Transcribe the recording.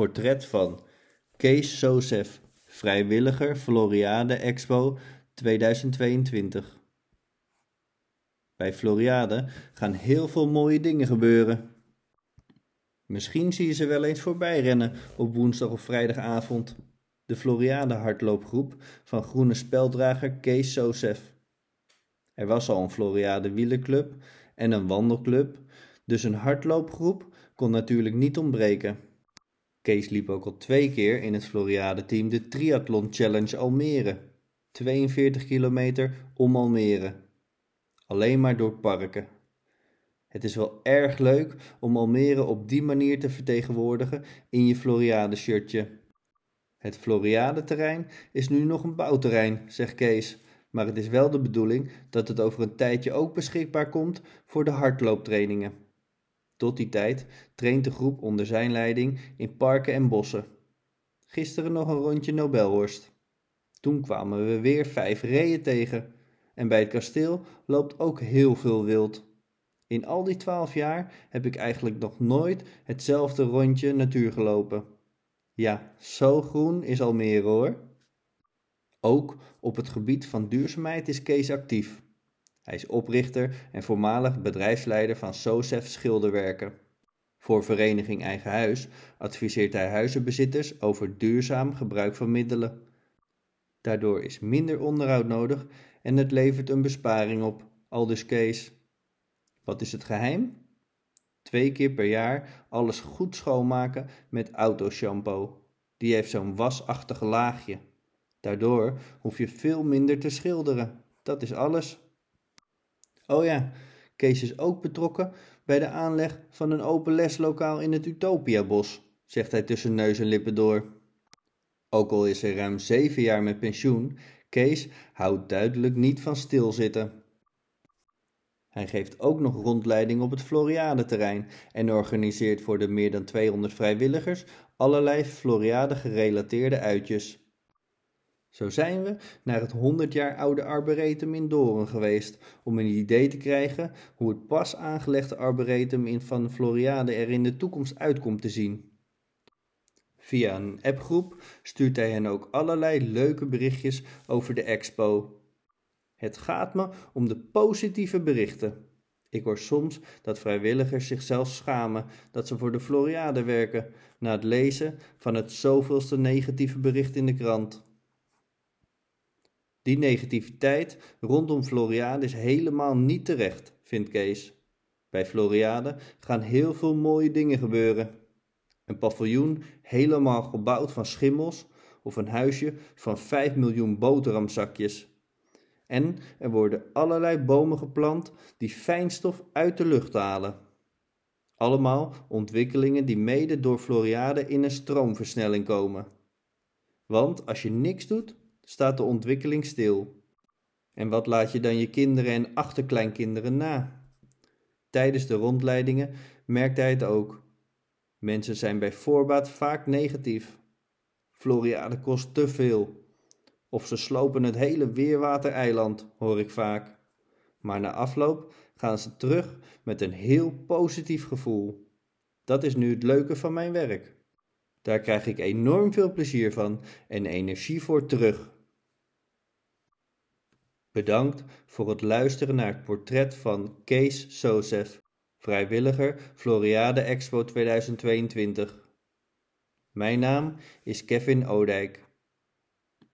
Portret van Kees Sosef, vrijwilliger Floriade Expo 2022. Bij Floriade gaan heel veel mooie dingen gebeuren. Misschien zie je ze wel eens voorbij rennen op woensdag of vrijdagavond. De Floriade hardloopgroep van groene speldrager Kees Sosef. Er was al een Floriade wielerclub en een wandelclub, dus een hardloopgroep kon natuurlijk niet ontbreken. Kees liep ook al twee keer in het Floriade-team de Triathlon Challenge Almere. 42 kilometer om Almere. Alleen maar door parken. Het is wel erg leuk om Almere op die manier te vertegenwoordigen in je Floriade-shirtje. Het Floriade-terrein is nu nog een bouwterrein, zegt Kees, maar het is wel de bedoeling dat het over een tijdje ook beschikbaar komt voor de hardlooptrainingen. Tot die tijd traint de groep onder zijn leiding in parken en bossen. Gisteren nog een rondje Nobelhorst. Toen kwamen we weer vijf reeën tegen. En bij het kasteel loopt ook heel veel wild. In al die twaalf jaar heb ik eigenlijk nog nooit hetzelfde rondje natuur gelopen. Ja, zo groen is Almere hoor. Ook op het gebied van duurzaamheid is Kees actief. Hij is oprichter en voormalig bedrijfsleider van SOCEF Schilderwerken. Voor Vereniging Eigen Huis adviseert hij huizenbezitters over duurzaam gebruik van middelen. Daardoor is minder onderhoud nodig en het levert een besparing op, aldus Kees. Wat is het geheim? Twee keer per jaar alles goed schoonmaken met autoshampoo. Die heeft zo'n wasachtig laagje. Daardoor hoef je veel minder te schilderen. Dat is alles. Oh ja, Kees is ook betrokken bij de aanleg van een open leslokaal in het Utopiabos, zegt hij tussen neus en lippen door. Ook al is hij ruim zeven jaar met pensioen, Kees houdt duidelijk niet van stilzitten. Hij geeft ook nog rondleiding op het Floriade-terrein en organiseert voor de meer dan 200 vrijwilligers allerlei Floriade-gerelateerde uitjes. Zo zijn we naar het 100 jaar oude Arboretum in Doren geweest om een idee te krijgen hoe het pas aangelegde Arboretum in Van Floriade er in de toekomst uit komt te zien. Via een appgroep stuurt hij hen ook allerlei leuke berichtjes over de expo. Het gaat me om de positieve berichten. Ik hoor soms dat vrijwilligers zichzelf schamen dat ze voor de Floriade werken na het lezen van het zoveelste negatieve bericht in de krant. Die negativiteit rondom Floriade is helemaal niet terecht, vindt Kees. Bij Floriade gaan heel veel mooie dingen gebeuren. Een paviljoen helemaal gebouwd van schimmels of een huisje van 5 miljoen boterhamzakjes. En er worden allerlei bomen geplant die fijnstof uit de lucht halen. Allemaal ontwikkelingen die mede door Floriade in een stroomversnelling komen. Want als je niks doet, staat de ontwikkeling stil. En wat laat je dan je kinderen en achterkleinkinderen na? Tijdens de rondleidingen merkt hij het ook. Mensen zijn bij voorbaat vaak negatief. Floriade kost te veel. Of ze slopen het hele weerwatereiland, hoor ik vaak. Maar na afloop gaan ze terug met een heel positief gevoel. Dat is nu het leuke van mijn werk. Daar krijg ik enorm veel plezier van en energie voor terug. Bedankt voor het luisteren naar het portret van Kees Sosef, vrijwilliger Floriade Expo 2022. Mijn naam is Kevin Odijk.